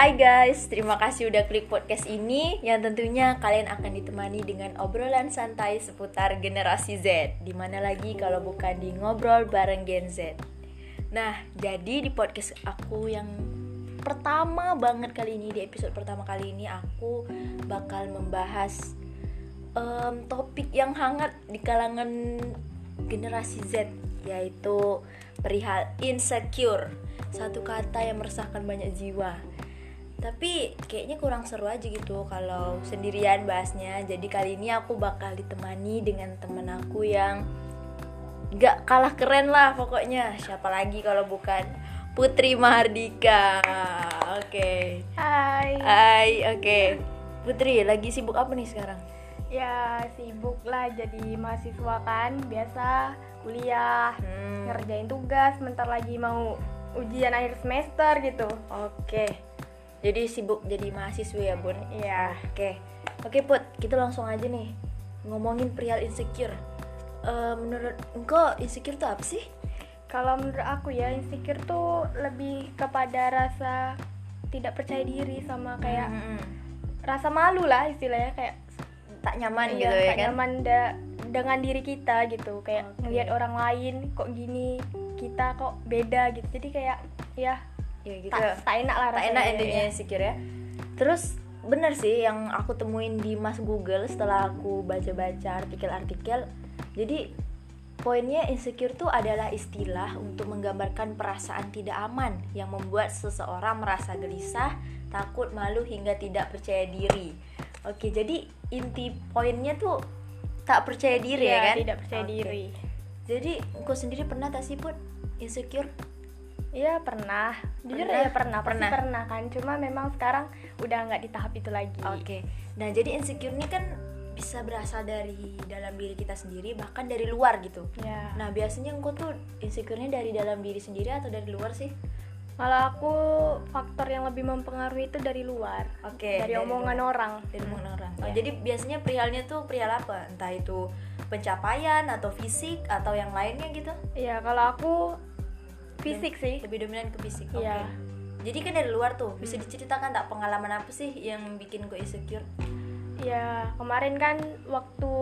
Hai guys, terima kasih udah klik podcast ini yang tentunya kalian akan ditemani dengan obrolan santai seputar generasi Z. Di mana lagi kalau bukan di ngobrol bareng Gen Z. Nah, jadi di podcast aku yang pertama banget kali ini di episode pertama kali ini aku bakal membahas um, topik yang hangat di kalangan generasi Z yaitu perihal insecure satu kata yang meresahkan banyak jiwa tapi kayaknya kurang seru aja gitu kalau sendirian bahasnya. Jadi kali ini aku bakal ditemani dengan temen aku yang gak kalah keren lah pokoknya. Siapa lagi kalau bukan Putri Mahardika? Oke. Okay. Hai. Hai oke. Okay. Putri lagi sibuk apa nih sekarang? Ya sibuk lah jadi mahasiswa kan Biasa kuliah Hmm. Ngerjain tugas Bentar lagi mau ujian akhir semester gitu. Oke jadi sibuk jadi mahasiswa ya bun Iya Oke, oke Put, kita langsung aja nih ngomongin perihal insecure. Eh, menurut engkau insecure itu apa sih? Kalau menurut aku ya insecure tuh lebih kepada rasa tidak percaya diri sama kayak Mm-mm. rasa malu lah istilahnya kayak tak nyaman iya, gitu ya tak kan? nyaman da- dengan diri kita gitu kayak Oke. ngelihat orang lain kok gini kita kok beda gitu jadi kayak ya Ya gitu. tak, tak enak lah tak enak intinya ya. insecure ya. Terus bener sih yang aku temuin di Mas Google setelah aku baca-baca artikel-artikel. Jadi poinnya insecure tuh adalah istilah untuk menggambarkan perasaan tidak aman yang membuat seseorang merasa gelisah, takut, malu hingga tidak percaya diri. Oke, jadi inti poinnya tuh tak percaya diri Iya, ya kan? tidak percaya Oke. diri Jadi engkau sendiri pernah tak sih pun insecure? Iya pernah, jujur Pernah? ya pernah, pasti Pernah. pernah. kan. Cuma memang sekarang udah nggak di tahap itu lagi. Oke. Nah, jadi insecure ini kan bisa berasal dari dalam diri kita sendiri bahkan dari luar gitu. Ya. Nah, biasanya engkau tuh insecure-nya dari dalam diri sendiri atau dari luar sih? Kalau aku faktor yang lebih mempengaruhi itu dari luar, Oke, dari, dari omongan luar. orang. Dari omongan orang. Oh, Iya. jadi biasanya perihalnya tuh perihal apa? Entah itu pencapaian atau fisik atau yang lainnya gitu? Iya, kalau aku fisik sih. Lebih dominan ke fisik. Oke. Iya. Jadi kan dari luar tuh bisa diceritakan tak pengalaman apa sih yang bikin kau insecure? Iya, kemarin kan waktu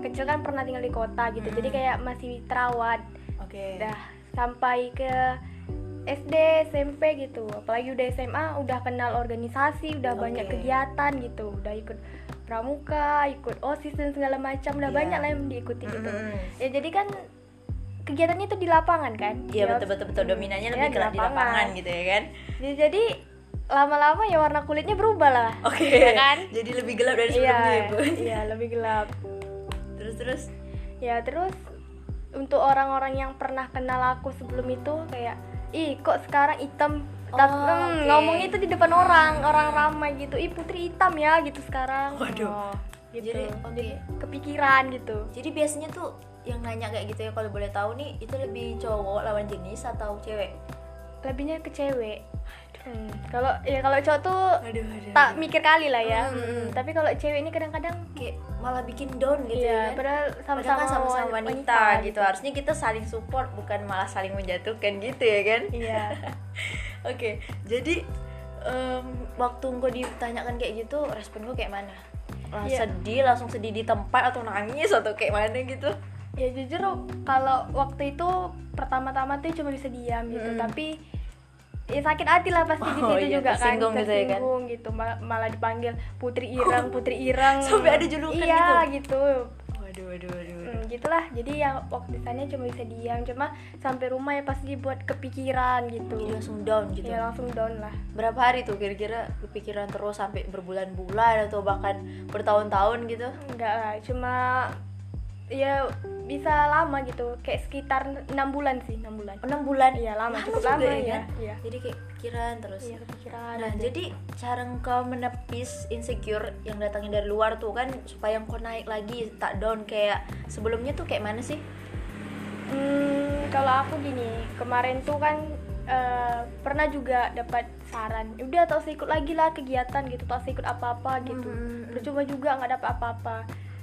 kecil kan pernah tinggal di kota gitu. Jadi Mm. kayak masih terawat. Oke. Udah sampai ke SD, SMP gitu. Apalagi udah SMA, udah kenal organisasi, udah Oke. banyak kegiatan gitu. Udah ikut pramuka, ikut OSIS dan segala macam. Udah Iya. banyak lah yang diikuti gitu. Mm-mm. Ya jadi kan kegiatannya itu di lapangan kan? Iya Ya, betul betul betul dominannya ya, lebih ke di lapangan lapangan. gitu ya kan? Ya, jadi lama-lama ya warna kulitnya berubah lah. Oke. Ya kan? Jadi lebih gelap dari sebelumnya ya, Iya, Bu. iya lebih gelap. Terus terus Ya terus untuk orang-orang yang pernah kenal aku sebelum itu kayak ih kok sekarang hitam Oh, Tapi, hmm, oke. ngomongnya itu di depan orang orang ramai gitu ih putri hitam ya gitu sekarang Waduh. Oh, gitu Jadi. Jadi kepikiran gitu Jadi biasanya tuh yang nanya kayak gitu ya kalau boleh tahu nih itu lebih cowok lawan jenis atau cewek? lebihnya ke cewek Hmm, kalau ya kalau cowok tuh Aduh, aduh. tak mikir kali lah ya Hmm, hmm. tapi kalau cewek ini kadang-kadang kayak malah bikin down gitu iya ya. kan? padahal sama-sama kan sama-sama wan- wanita, gitu. Harusnya kita saling support bukan malah saling menjatuhkan gitu ya kan? iya Oke, jadi em, waktu gue ditanyakan kayak gitu, respon gue kayak mana? Lah, Iya. sedih, langsung sedih di tempat atau nangis atau kayak mana gitu? Ya jujur kalau waktu itu pertama-tama tuh cuma bisa diam gitu Mm-mm. tapi ya sakit hati lah pasti di Oh, situ iya, juga kan tersinggung gitu ya kan? gitu Mal- malah dipanggil putri ireng putri ireng Sampai ada julukan iya gitu, Waduh, waduh, waduh. waduh. Hmm, gitulah jadi ya waktu di sana cuma bisa diam cuma sampai rumah ya pasti buat kepikiran gitu Jadi langsung down gitu. ya langsung down lah Berapa hari tuh kira-kira kepikiran terus sampai berbulan-bulan atau bahkan bertahun-tahun gitu? enggak lah cuma ya bisa lama gitu kayak sekitar enam bulan sih enam bulan Oh, 6 bulan. Iya, lama, cukup juga lama, ya kan? iya. Jadi kayak pikiran terus. iya kepikiran Nah, aja. jadi cara engkau menepis insecure yang datangnya dari luar tuh kan supaya engkau naik lagi, tak down kayak sebelumnya tuh kayak mana sih? Hmm, kalau aku gini, kemarin tuh kan eh, pernah juga dapat saran, "Ya udah tak usah ikut lagi lah kegiatan gitu, tak usah ikut apa-apa gitu. Mhm. Percuma juga nggak dapat apa-apa.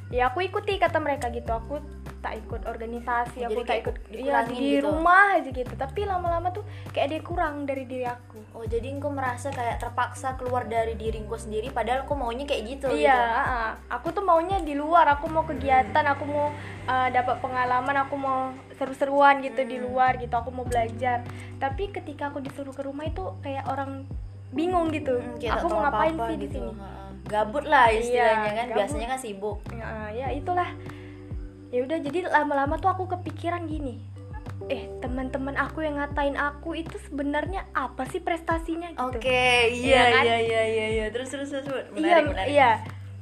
Ya aku ikuti kata mereka gitu, aku tak ikut organisasi Oh, aku tak ikut ku- iya di gitu. rumah aja gitu tapi lama-lama tuh kayak yang kurang dari diri aku oh jadi engkau merasa kayak terpaksa keluar dari diri engkau sendiri padahal kau maunya kayak gitu iya gitu. ah, aku tuh maunya di luar aku mau kegiatan aku mau uh, dapat pengalaman aku mau seru-seruan gitu di Hmm. luar gitu aku mau belajar tapi ketika aku disuruh ke rumah itu kayak orang bingung gitu Hmm, aku mau ngapain apa-apa sih di gitu. sini Ha-ha. Gabut lah istilahnya Iya, kan gabut. biasanya kan sibuk. Ya, ya itulah. Ya udah jadi lama-lama tuh aku kepikiran gini eh teman-teman aku yang ngatain aku itu sebenarnya apa sih prestasinya? Oke gitu iya Iya kan? iya iya iya iya. Terus terus terus terus. menarik iya menarik iya.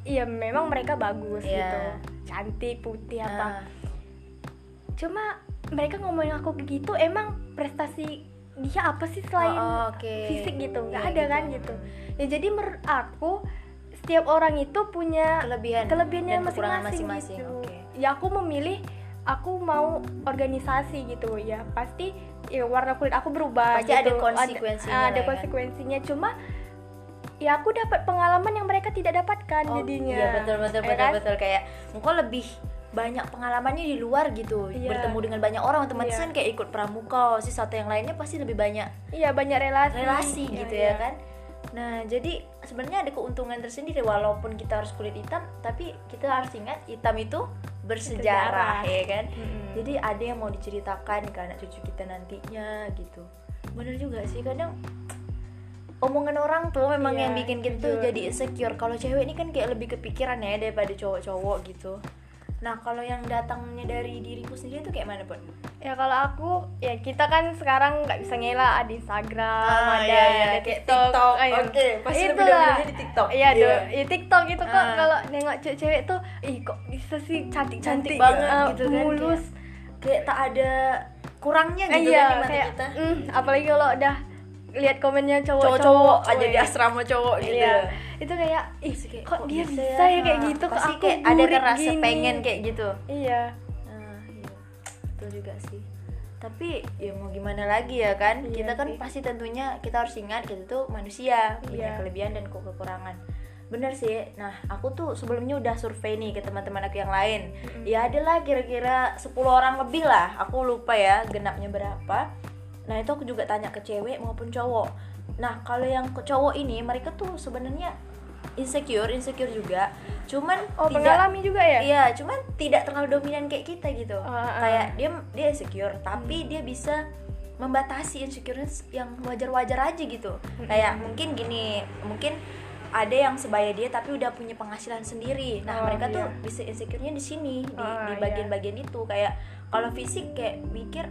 Iya memang mereka bagus Iya. gitu. Cantik putih apa. Cuma mereka ngomongin aku begitu emang prestasi dia apa sih selain oh, oke. fisik gitu? Nggak Iya, ada kan gitu. Ya jadi menurut aku setiap orang itu punya kelebihan kelebihannya masing-masing gitu oke ya aku memilih aku mau organisasi gitu ya pasti ya warna kulit aku berubah Pasti ada gitu. konsekuensinya ada, lah ada ya kan? konsekuensinya cuma ya aku dapat pengalaman yang mereka tidak dapatkan Oh, jadinya iya betul betul Ya betul kan? betul kayak engkau lebih banyak pengalamannya di luar gitu Iya. bertemu dengan banyak orang otomatis Iya. kan kayak ikut pramuka sih satu yang lainnya pasti lebih banyak iya banyak relasi relasi Iya, gitu iya. ya kan nah jadi sebenarnya ada keuntungan tersendiri walaupun kita harus kulit hitam tapi kita harus ingat hitam itu bersejarah Bersejarah. ya kan Mm-mm. jadi ada yang mau diceritakan ke anak cucu kita nantinya gitu bener juga sih kadang omongan orang tuh memang Iya, yang bikin kita jujur. jadi insecure kalau cewek ini kan kayak lebih kepikiran ya daripada cowok-cowok gitu nah kalau yang datangnya dari diriku sendiri tuh kayak mana pun ya kalau aku ya kita kan sekarang nggak bisa ngelak ada Instagram Ah, ada, iya, iya. ada Kayak TikTok, TikTok. Oke, pasti lebih Itulah. dominannya di TikTok. iya do- ya TikTok itu kok Ah. kalau nengok cewek-cewek tuh ih kok bisa sih cantik Cantik cantik banget gitu kan, mulus kayak tak ada kurangnya gitu iya kan di mata kayak kita mm, apalagi kalau udah lihat komennya cowok-cowok aja di asrama cowok gitu Iya. Itu kayak ih kayak, kok, dia bisa ya kayak gitu? Kok aku kayak ada burik kan rasa gini. pengen kayak gitu. Iya. Nah iya. Betul juga sih. Tapi ya mau gimana lagi ya kan? Iya kita kan sih. pasti tentunya kita harus ingat kita tuh manusia punya Iya. kelebihan dan ke- kekurangan. Bener sih. Nah aku tuh sebelumnya udah survei nih ke teman-teman aku yang lain. Ya adalah kira-kira 10 orang lebih lah. Aku lupa ya genapnya berapa. Nah itu aku juga tanya ke cewek maupun cowok nah kalau yang cowok ini mereka tuh sebenarnya insecure insecure juga cuman oh tidak mengalami juga ya Iya, cuman tidak terlalu dominan kayak kita gitu. Ah, ah. Kayak dia dia insecure, tapi dia bisa membatasi insecure yang wajar-wajar aja gitu. Kayak mungkin gini, mungkin ada yang sebaya dia tapi udah punya penghasilan sendiri. Nah, Oh, mereka tuh iya. bisa insecure-nya di sini, di Ah, di iya. bagian-bagian itu. Kayak kalau fisik kayak mikir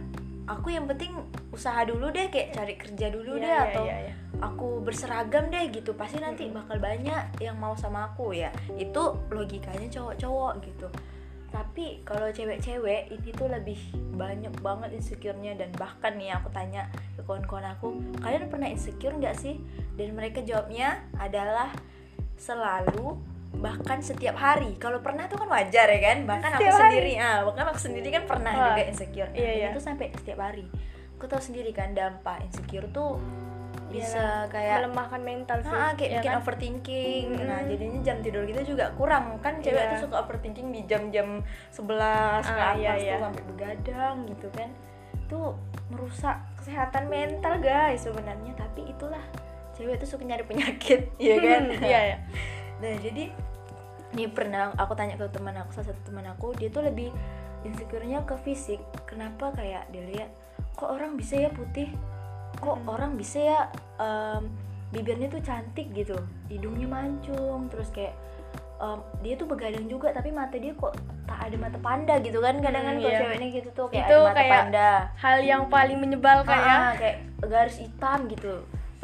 aku yang penting usaha dulu deh kayak cari kerja dulu Iya, deh iya, atau iya, iya. aku berseragam deh gitu. Pasti nanti bakal banyak yang mau sama aku ya. Itu logikanya cowok-cowok gitu. Tapi kalau cewek-cewek ini tuh lebih banyak banget insecure-nya. Dan bahkan nih aku tanya ke kawan-kawan aku kalian pernah insecure nggak sih? Dan mereka jawabnya adalah selalu bahkan setiap hari kalau pernah tuh kan wajar ya kan bahkan aku Setiap hari? sendiri ah bahkan aku sendiri kan pernah Wah, juga insecure nah, iya, iya. tuh sampai setiap hari aku tahu sendiri kan dampak insecure tuh bisa Iyalah, kayak melemahkan mental sih Ah, kayak ya bikin kan? overthinking. Mm-mm. Nah, jadinya jam tidur kita juga kurang. Kan cewek Iya. tuh suka overthinking di jam-jam 11 ke Ah, atas iya, tuh iya. sampai begadang gitu kan. Tuh merusak kesehatan mental, guys, sebenarnya. Tapi itulah cewek tuh suka nyari penyakit, ya kan? iya ya Nah, jadi nih pernah aku tanya ke teman aku, salah satu teman aku, dia tuh lebih insecure-nya ke fisik. Kenapa kayak dia lihat kok orang bisa ya putih? Kok orang bisa ya em, bibirnya tuh cantik gitu, hidungnya mancung, terus kayak em, dia tuh begadang juga tapi mata dia kok tak ada mata panda gitu kan kadang kan Hmm, kalau iya. ceweknya gitu tuh kayak Itu ada mata kayak panda hal yang paling menyebalkan ya Ah, kayak garis hitam gitu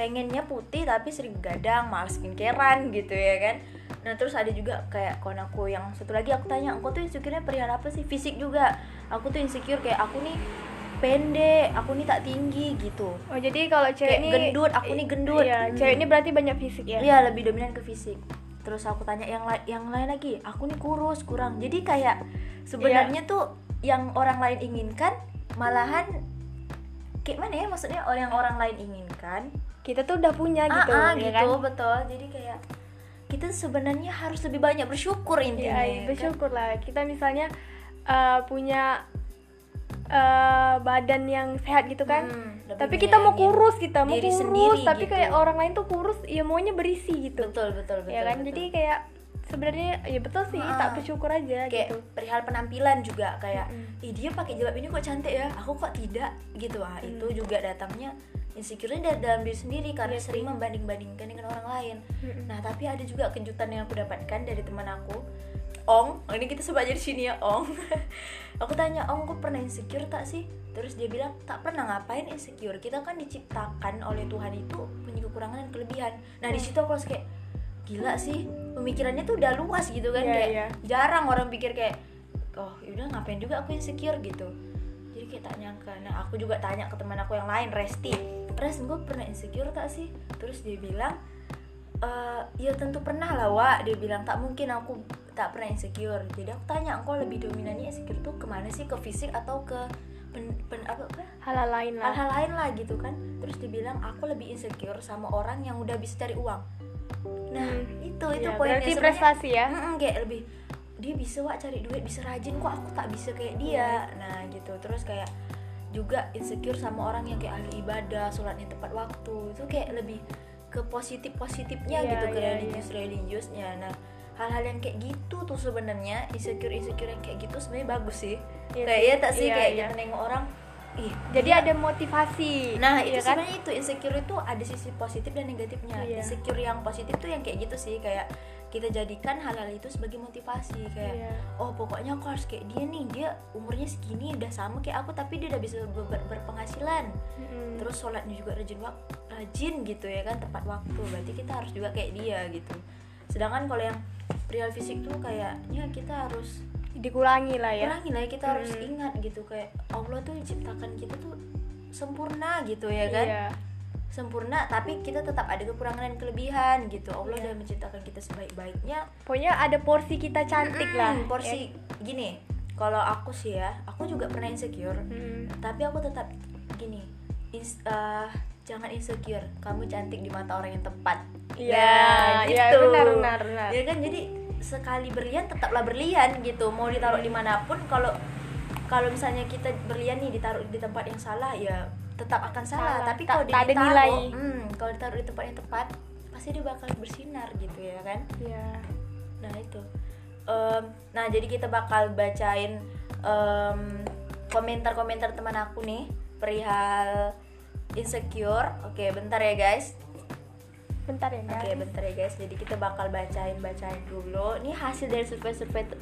pengennya putih tapi sering begadang malas skincarean gitu ya kan. Nah terus ada juga kayak kawan aku yang satu lagi aku tanya aku tuh insecure-nya perihal apa sih? Fisik juga. Aku tuh insecure kayak aku nih pendek aku nih tak tinggi gitu. Oh jadi kalau cewek ini gendut, aku nih gendut. iya Hmm. cewek ini berarti banyak fisik ya? Iya lebih dominan ke fisik. Terus aku tanya yang lain yang lain lagi? Aku nih kurus kurang. Jadi kayak sebenarnya tuh yang orang lain inginkan malahan kayak mana ya maksudnya orang orang lain inginkan kita tuh udah punya gitu ah, ah, ya gitu kan betul jadi kayak kita sebenarnya harus lebih banyak bersyukur intinya ya, ya kan? bersyukur lah kita misalnya eh, punya eh, badan yang sehat gitu kan Hmm, tapi kita mau kurus kita mau kurus sendiri tapi gitu. kayak orang lain tuh kurus ya maunya berisi gitu betul betul betul ya kan betul. jadi kayak sebenarnya ya betul sih Ah. tak bersyukur aja kayak gitu perihal penampilan juga kayak Mm-mm. ih dia pakai jilbab ini kok cantik ya aku kok tidak gitu ah itu Mm. juga datangnya insecure dari dalam diri sendiri karena Iya sering membanding-bandingkan dengan orang lain Mm-mm. nah tapi ada juga kejutan yang aku dapatkan dari teman aku Ong, oh, ini kita sebut aja di sini ya Ong. aku tanya Ong, kok pernah insecure tak sih? Terus dia bilang tak pernah ngapain insecure. Kita kan diciptakan oleh Tuhan itu punya kekurangan dan kelebihan. Nah di Hmm. situ aku langsung kayak gila sih pemikirannya tuh udah luas gitu kan Iya, kayak iya. jarang orang pikir kayak oh yaudah ngapain juga aku insecure gitu jadi kayak tak nyangka nah aku juga tanya ke teman aku yang lain Resti Res gue pernah insecure tak sih? Terus dia bilang "Eh, ya tentu pernah lah Wak. Dia bilang tak mungkin aku tak pernah insecure. Jadi aku tanya engkau lebih dominannya insecure tuh ke mana sih? Ke fisik atau ke pen, pen- apa, apa? Hal-hal lain lah. Hal-hal lain lah gitu kan. Terus dia bilang aku lebih insecure sama orang yang udah bisa cari uang. Nah Hmm. itu itu Iya, poinnya. berarti prestasi ya? Mm-mm, kayak lebih dia bisa wak cari duit bisa rajin kok aku tak bisa kayak dia. Nah gitu. Terus kayak juga insecure sama orang yang kayak ahli ibadah sholatnya tepat waktu. Itu kayak lebih ke positif positifnya Iya, gitu ke iya, religius religiusnya nah hal-hal yang kayak gitu tuh sebenarnya insecure insecure yang kayak gitu sebenarnya bagus sih. Iya kayak ya tak sih Iya, kayak iya. kita nengok orang ih jadi dia- ada motivasi Nah ya itu kan? sebenarnya itu insecure itu ada sisi positif dan negatifnya. Iya. Insecure yang positif tuh yang kayak gitu sih kayak kita jadikan hal-hal itu sebagai motivasi kayak Iya. oh pokoknya aku harus kayak dia nih dia umurnya segini udah sama kayak aku tapi dia udah bisa ber- ber- berpenghasilan Mm-mm. terus sholatnya juga rajin wak- rajin gitu ya kan tepat waktu berarti kita harus juga kayak dia gitu sedangkan kalau yang perihal fisik tuh kayaknya kita harus dikurangi lah ya kurangi lah ya, kita harus Hmm. ingat gitu kayak Allah tuh ciptakan kita tuh sempurna gitu ya kan Iya. Sempurna tapi kita tetap ada kekurangan dan kelebihan gitu Allah Iya. udah menciptakan kita sebaik-baiknya pokoknya ada porsi kita cantik lah Mm, porsi gini kalau aku sih ya aku juga pernah insecure. Mm. tapi aku tetap gini ins- eh, jangan insecure kamu cantik di mata orang yang tepat Iya, Nah, iya, gitu. benar, benar, benar. ya kan jadi sekali berlian tetaplah berlian gitu mau ditaruh Hmm. di mana pun kalau kalau misalnya kita berlian nih ditaruh di tempat yang salah ya tetap akan salah, Salah. tapi kalau tak ada ditaruh nilai. hmm, kalau ditaruh di tempat yang tepat pasti dia bakal bersinar gitu ya kan Iya. nah itu Em, nah jadi kita bakal bacain em, komentar-komentar teman aku nih perihal insecure oke bentar ya guys bentar ya Oke, guys bentar ya guys. Jadi kita bakal bacain-bacain dulu. Ini hasil dari survei-survei te-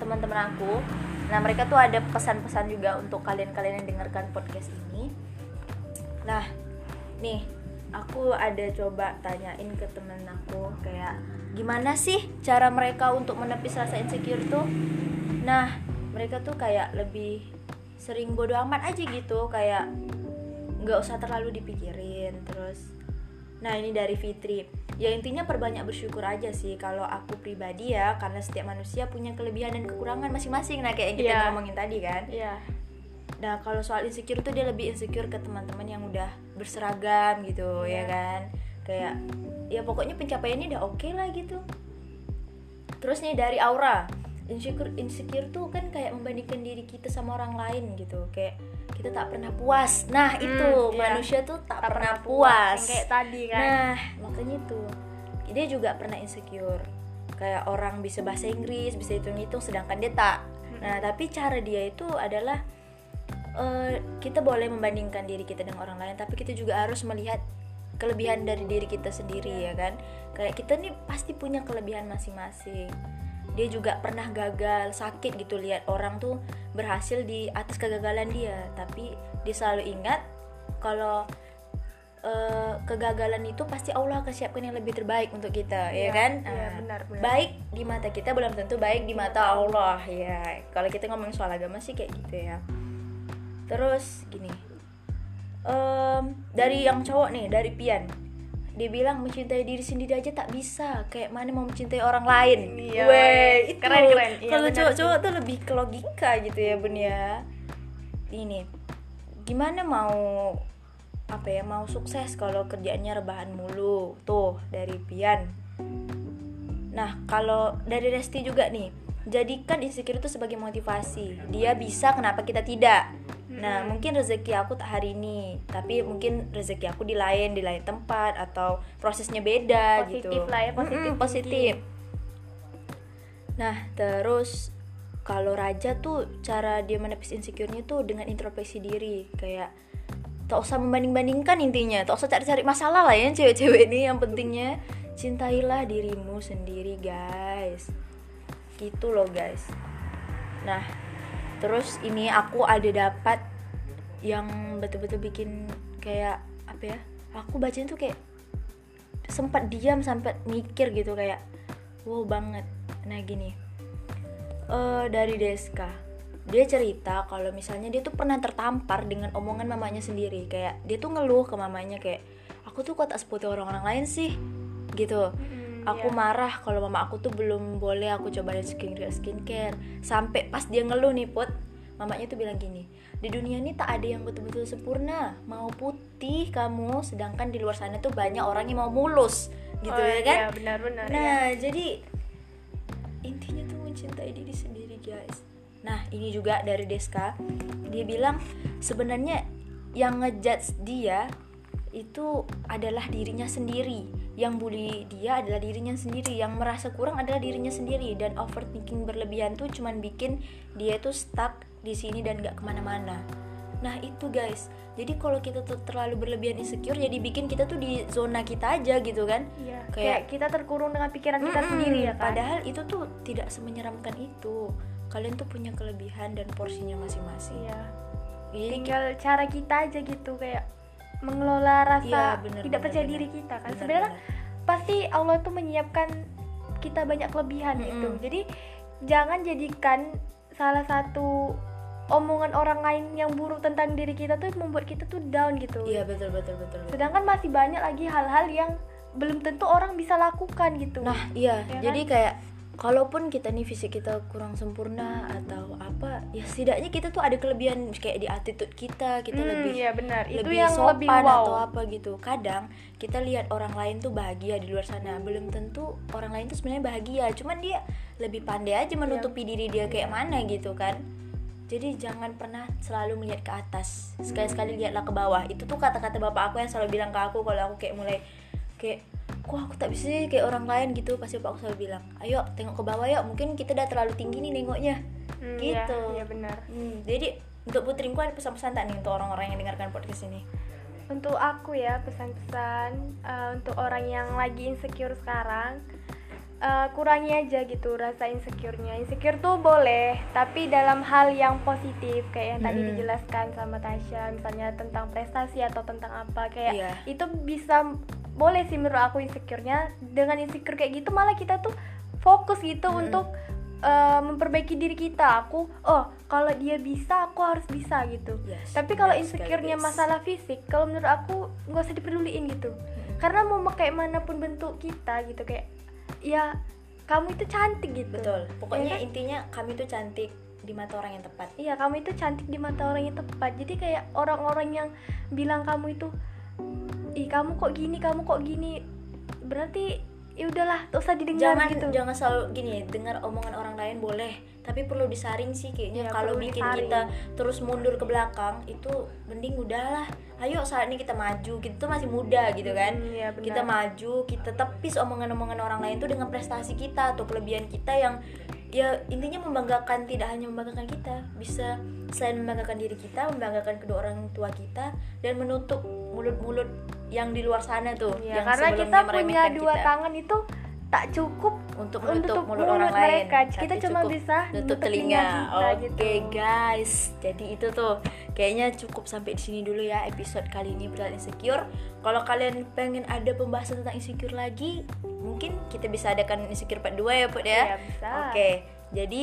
teman-teman aku. Nah, mereka tuh ada pesan-pesan juga untuk kalian-kalian yang dengarkan podcast ini. Nah, nih aku ada coba tanyain ke temen aku kayak gimana sih cara mereka untuk menepis rasa insecure tuh? Nah, mereka tuh kayak lebih sering bodo amat aja gitu, kayak nggak usah terlalu dipikirin terus Nah ini dari Fitri Ya intinya perbanyak bersyukur aja sih Kalau aku pribadi ya Karena setiap manusia punya kelebihan dan kekurangan masing-masing Nah kayak yang kita Iya. ngomongin tadi kan Iya. Nah kalau soal insecure tuh dia lebih insecure ke teman-teman yang udah berseragam gitu Iya. ya kan Kayak ya pokoknya pencapaiannya udah oke lah gitu Terus nih dari Aura insecure insecure tuh kan kayak membandingkan diri kita sama orang lain gitu kayak kita tak pernah puas nah itu iya. manusia tuh tak, Tak pernah pernah puas Yang kayak tadi kan Nah, makanya itu. Dia juga pernah insecure. Kayak orang bisa bahasa Inggris, bisa hitung-hitung sedangkan dia tak. Nah, tapi cara dia itu adalah eh, kita boleh membandingkan diri kita dengan orang lain, tapi kita juga harus melihat kelebihan dari diri kita sendiri ya kan. Kayak kita nih pasti punya kelebihan masing-masing. Dia juga pernah gagal, sakit gitu lihat orang tuh berhasil di atas kegagalan dia, tapi dia selalu ingat kalau eh, kegagalan itu pasti Allah akan siapkan yang lebih terbaik untuk kita, ya Iya, kan? iya, Nah, benar, benar. Baik di mata kita belum tentu baik di mata Allah, ya. Kalau kita ngomongin soal agama sih kayak gitu ya. Terus gini, em, dari yang cowok nih, dari Pian, dia bilang mencintai diri sendiri aja tak bisa, kayak mana mau mencintai orang lain. Iya, Weh, itu. Keren, keren. Iya, Kalau cowok-cowok tuh lebih ke logika gitu ya, Bun ya. Ini, gimana mau apa ya mau sukses kalau kerjaannya rebahan mulu tuh dari Pian nah kalau dari Resti juga nih jadikan insecure itu sebagai motivasi dia bisa kenapa kita tidak nah Hmm. mungkin rezeki aku tak hari ini tapi mungkin rezeki aku di lain di lain tempat atau prosesnya beda gitu. Positif lah ya, positif Mm-mm, thinking. positif. Nah terus kalau raja tuh cara dia menepis insecure-nya tuh dengan introspeksi diri. Kayak tak usah membanding-bandingkan intinya. Tak usah cari-cari masalah lah ya cewek-cewek ini. Yang pentingnya cintailah dirimu sendiri guys. Gitu loh guys. Nah terus ini aku ada dapat yang betul-betul bikin kayak apa ya aku bacain tuh kayak sempat diam sampai mikir gitu kayak wow banget. Nah gini. Eh dari Deska. Dia cerita kalau misalnya dia tuh pernah tertampar dengan omongan mamanya sendiri. Kayak dia tuh ngeluh ke mamanya kayak aku tuh kok tak seperti orang-orang lain sih? Gitu. Mm, aku iya. marah kalau mama aku tuh belum boleh aku cobain skincare skincare sampai pas dia ngeluh nih put mamanya tuh bilang gini di dunia ini tak ada yang betul-betul sempurna mau putih kamu sedangkan di luar sana tuh banyak orang yang mau mulus gitu Oh, ya kan iya, benar-benar ya. Nah, jadi intinya tuh mencintai diri sendiri, guys. Nah, ini juga dari Deska. Dia bilang sebenarnya yang ngejudge dia itu adalah dirinya sendiri. Yang bully dia adalah dirinya sendiri. Yang merasa kurang adalah dirinya sendiri. Dan overthinking berlebihan tuh cuman bikin dia tuh stuck di sini dan gak ke mana-mana. Nah itu guys, jadi kalau kita tuh terlalu berlebihan insecure, jadi bikin kita tuh di zona kita aja gitu kan? Iya, Kayak- kayak kita terkurung dengan pikiran kita Mm-mm, sendiri ya kan. Padahal itu tuh tidak semenyeramkan itu. Kalian tuh punya kelebihan dan porsinya masing-masing. Iya. Jadi Tinggal cara kita aja gitu kayak mengelola rasa Iya, bener, tidak bener, percaya bener. diri kita kan. Bener, Sebenarnya bener. pasti Allah tuh menyiapkan kita banyak kelebihan gitu. Mm-mm. Jadi jangan jadikan salah satu omongan orang lain yang buruk tentang diri kita tuh membuat kita tuh down gitu. Iya betul betul betul. betul. Sedangkan masih banyak lagi hal-hal yang belum tentu orang bisa lakukan gitu. Nah iya, Ya jadi kayak kalaupun kita nih fisik kita kurang sempurna atau apa, ya setidaknya kita tuh ada kelebihan kayak di attitude kita, kita Hmm, lebih iya benar. Itu lebih yang sopan lebih wow. atau apa gitu. Kadang kita lihat orang lain tuh bahagia di luar sana, belum tentu orang lain tuh sebenarnya bahagia, cuman dia lebih pandai aja menutupi diri dia kayak mana gitu kan. Jadi jangan pernah selalu melihat ke atas. Sekali-sekali lihatlah ke bawah. Itu tuh kata-kata bapak aku yang selalu bilang ke aku kalau aku kayak mulai kayak kok aku tak bisa sih kayak orang lain gitu pasti bapak aku selalu bilang ayo tengok ke bawah yuk mungkin kita udah terlalu tinggi nih nengoknya Hmm, gitu Iya, iya benar. Hmm, jadi untuk putriku ada pesan-pesan tak nih untuk orang-orang yang dengarkan podcast ini Untuk aku ya pesan-pesan eh, untuk orang yang lagi insecure sekarang eh, kurangi aja gitu rasa insecure-nya. Insecure tuh boleh, tapi dalam hal yang positif kayak yang tadi Mm-mm. dijelaskan sama Tasya, misalnya tentang prestasi atau tentang apa kayak Iya. itu bisa boleh sih menurut aku insecure-nya. Dengan insecure kayak gitu malah kita tuh fokus gitu Mm-mm. untuk eh, memperbaiki diri kita. Aku oh kalau dia bisa, aku harus bisa gitu. Yes, Tapi kalau sekali, insecure-nya masalah fisik, kalau menurut aku nggak usah dipeduliin gitu. Karena mau kayak mana pun bentuk kita gitu kayak ya kamu itu cantik gitu. betul pokoknya Ya kan? intinya kami tuh cantik di mata orang yang tepat Iya, kamu itu cantik di mata orang yang tepat. Jadi kayak orang-orang yang bilang kamu itu ih kamu kok gini, kamu kok gini. Berarti ya udahlah, tak usah didengar jangan gitu. jangan selalu gini dengar omongan orang lain boleh tapi perlu disaring sih kayaknya Iya, kalau bikin disaring. kita terus mundur ke belakang itu mending udahlah ayo saat ini kita maju kita tuh masih muda gitu kan benar. kita maju kita tepis omongan-omongan orang lain tuh dengan prestasi kita atau kelebihan kita yang ya intinya membanggakan tidak hanya membanggakan kita bisa selain membanggakan diri kita membanggakan kedua orang tua kita dan menutup mulut-mulut yang di luar sana tuh Iya, yang karena kita punya dua kita. tangan itu tak cukup untuk untuk menutup mulut, orang lain mereka. tapi Kita cuma bisa nutup telinga telinga oke kita gitu. guys jadi itu tuh kayaknya cukup sampai di sini dulu ya episode kali ini berat insecure kalau kalian pengen ada pembahasan tentang insecure lagi mungkin kita bisa adakan insecure part 2 ya Put ya? Iya, bisa. oke jadi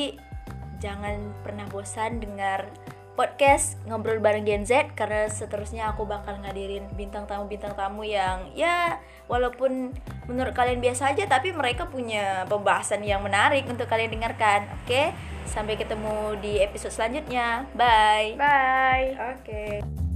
jangan pernah bosan dengar podcast ngobrol bareng Gen Z karena seterusnya aku bakal ngadirin bintang tamu bintang tamu yang ya walaupun menurut kalian biasa aja tapi mereka punya pembahasan yang menarik untuk kalian dengarkan. Oke sampai ketemu di episode selanjutnya. Bye. Bye. oke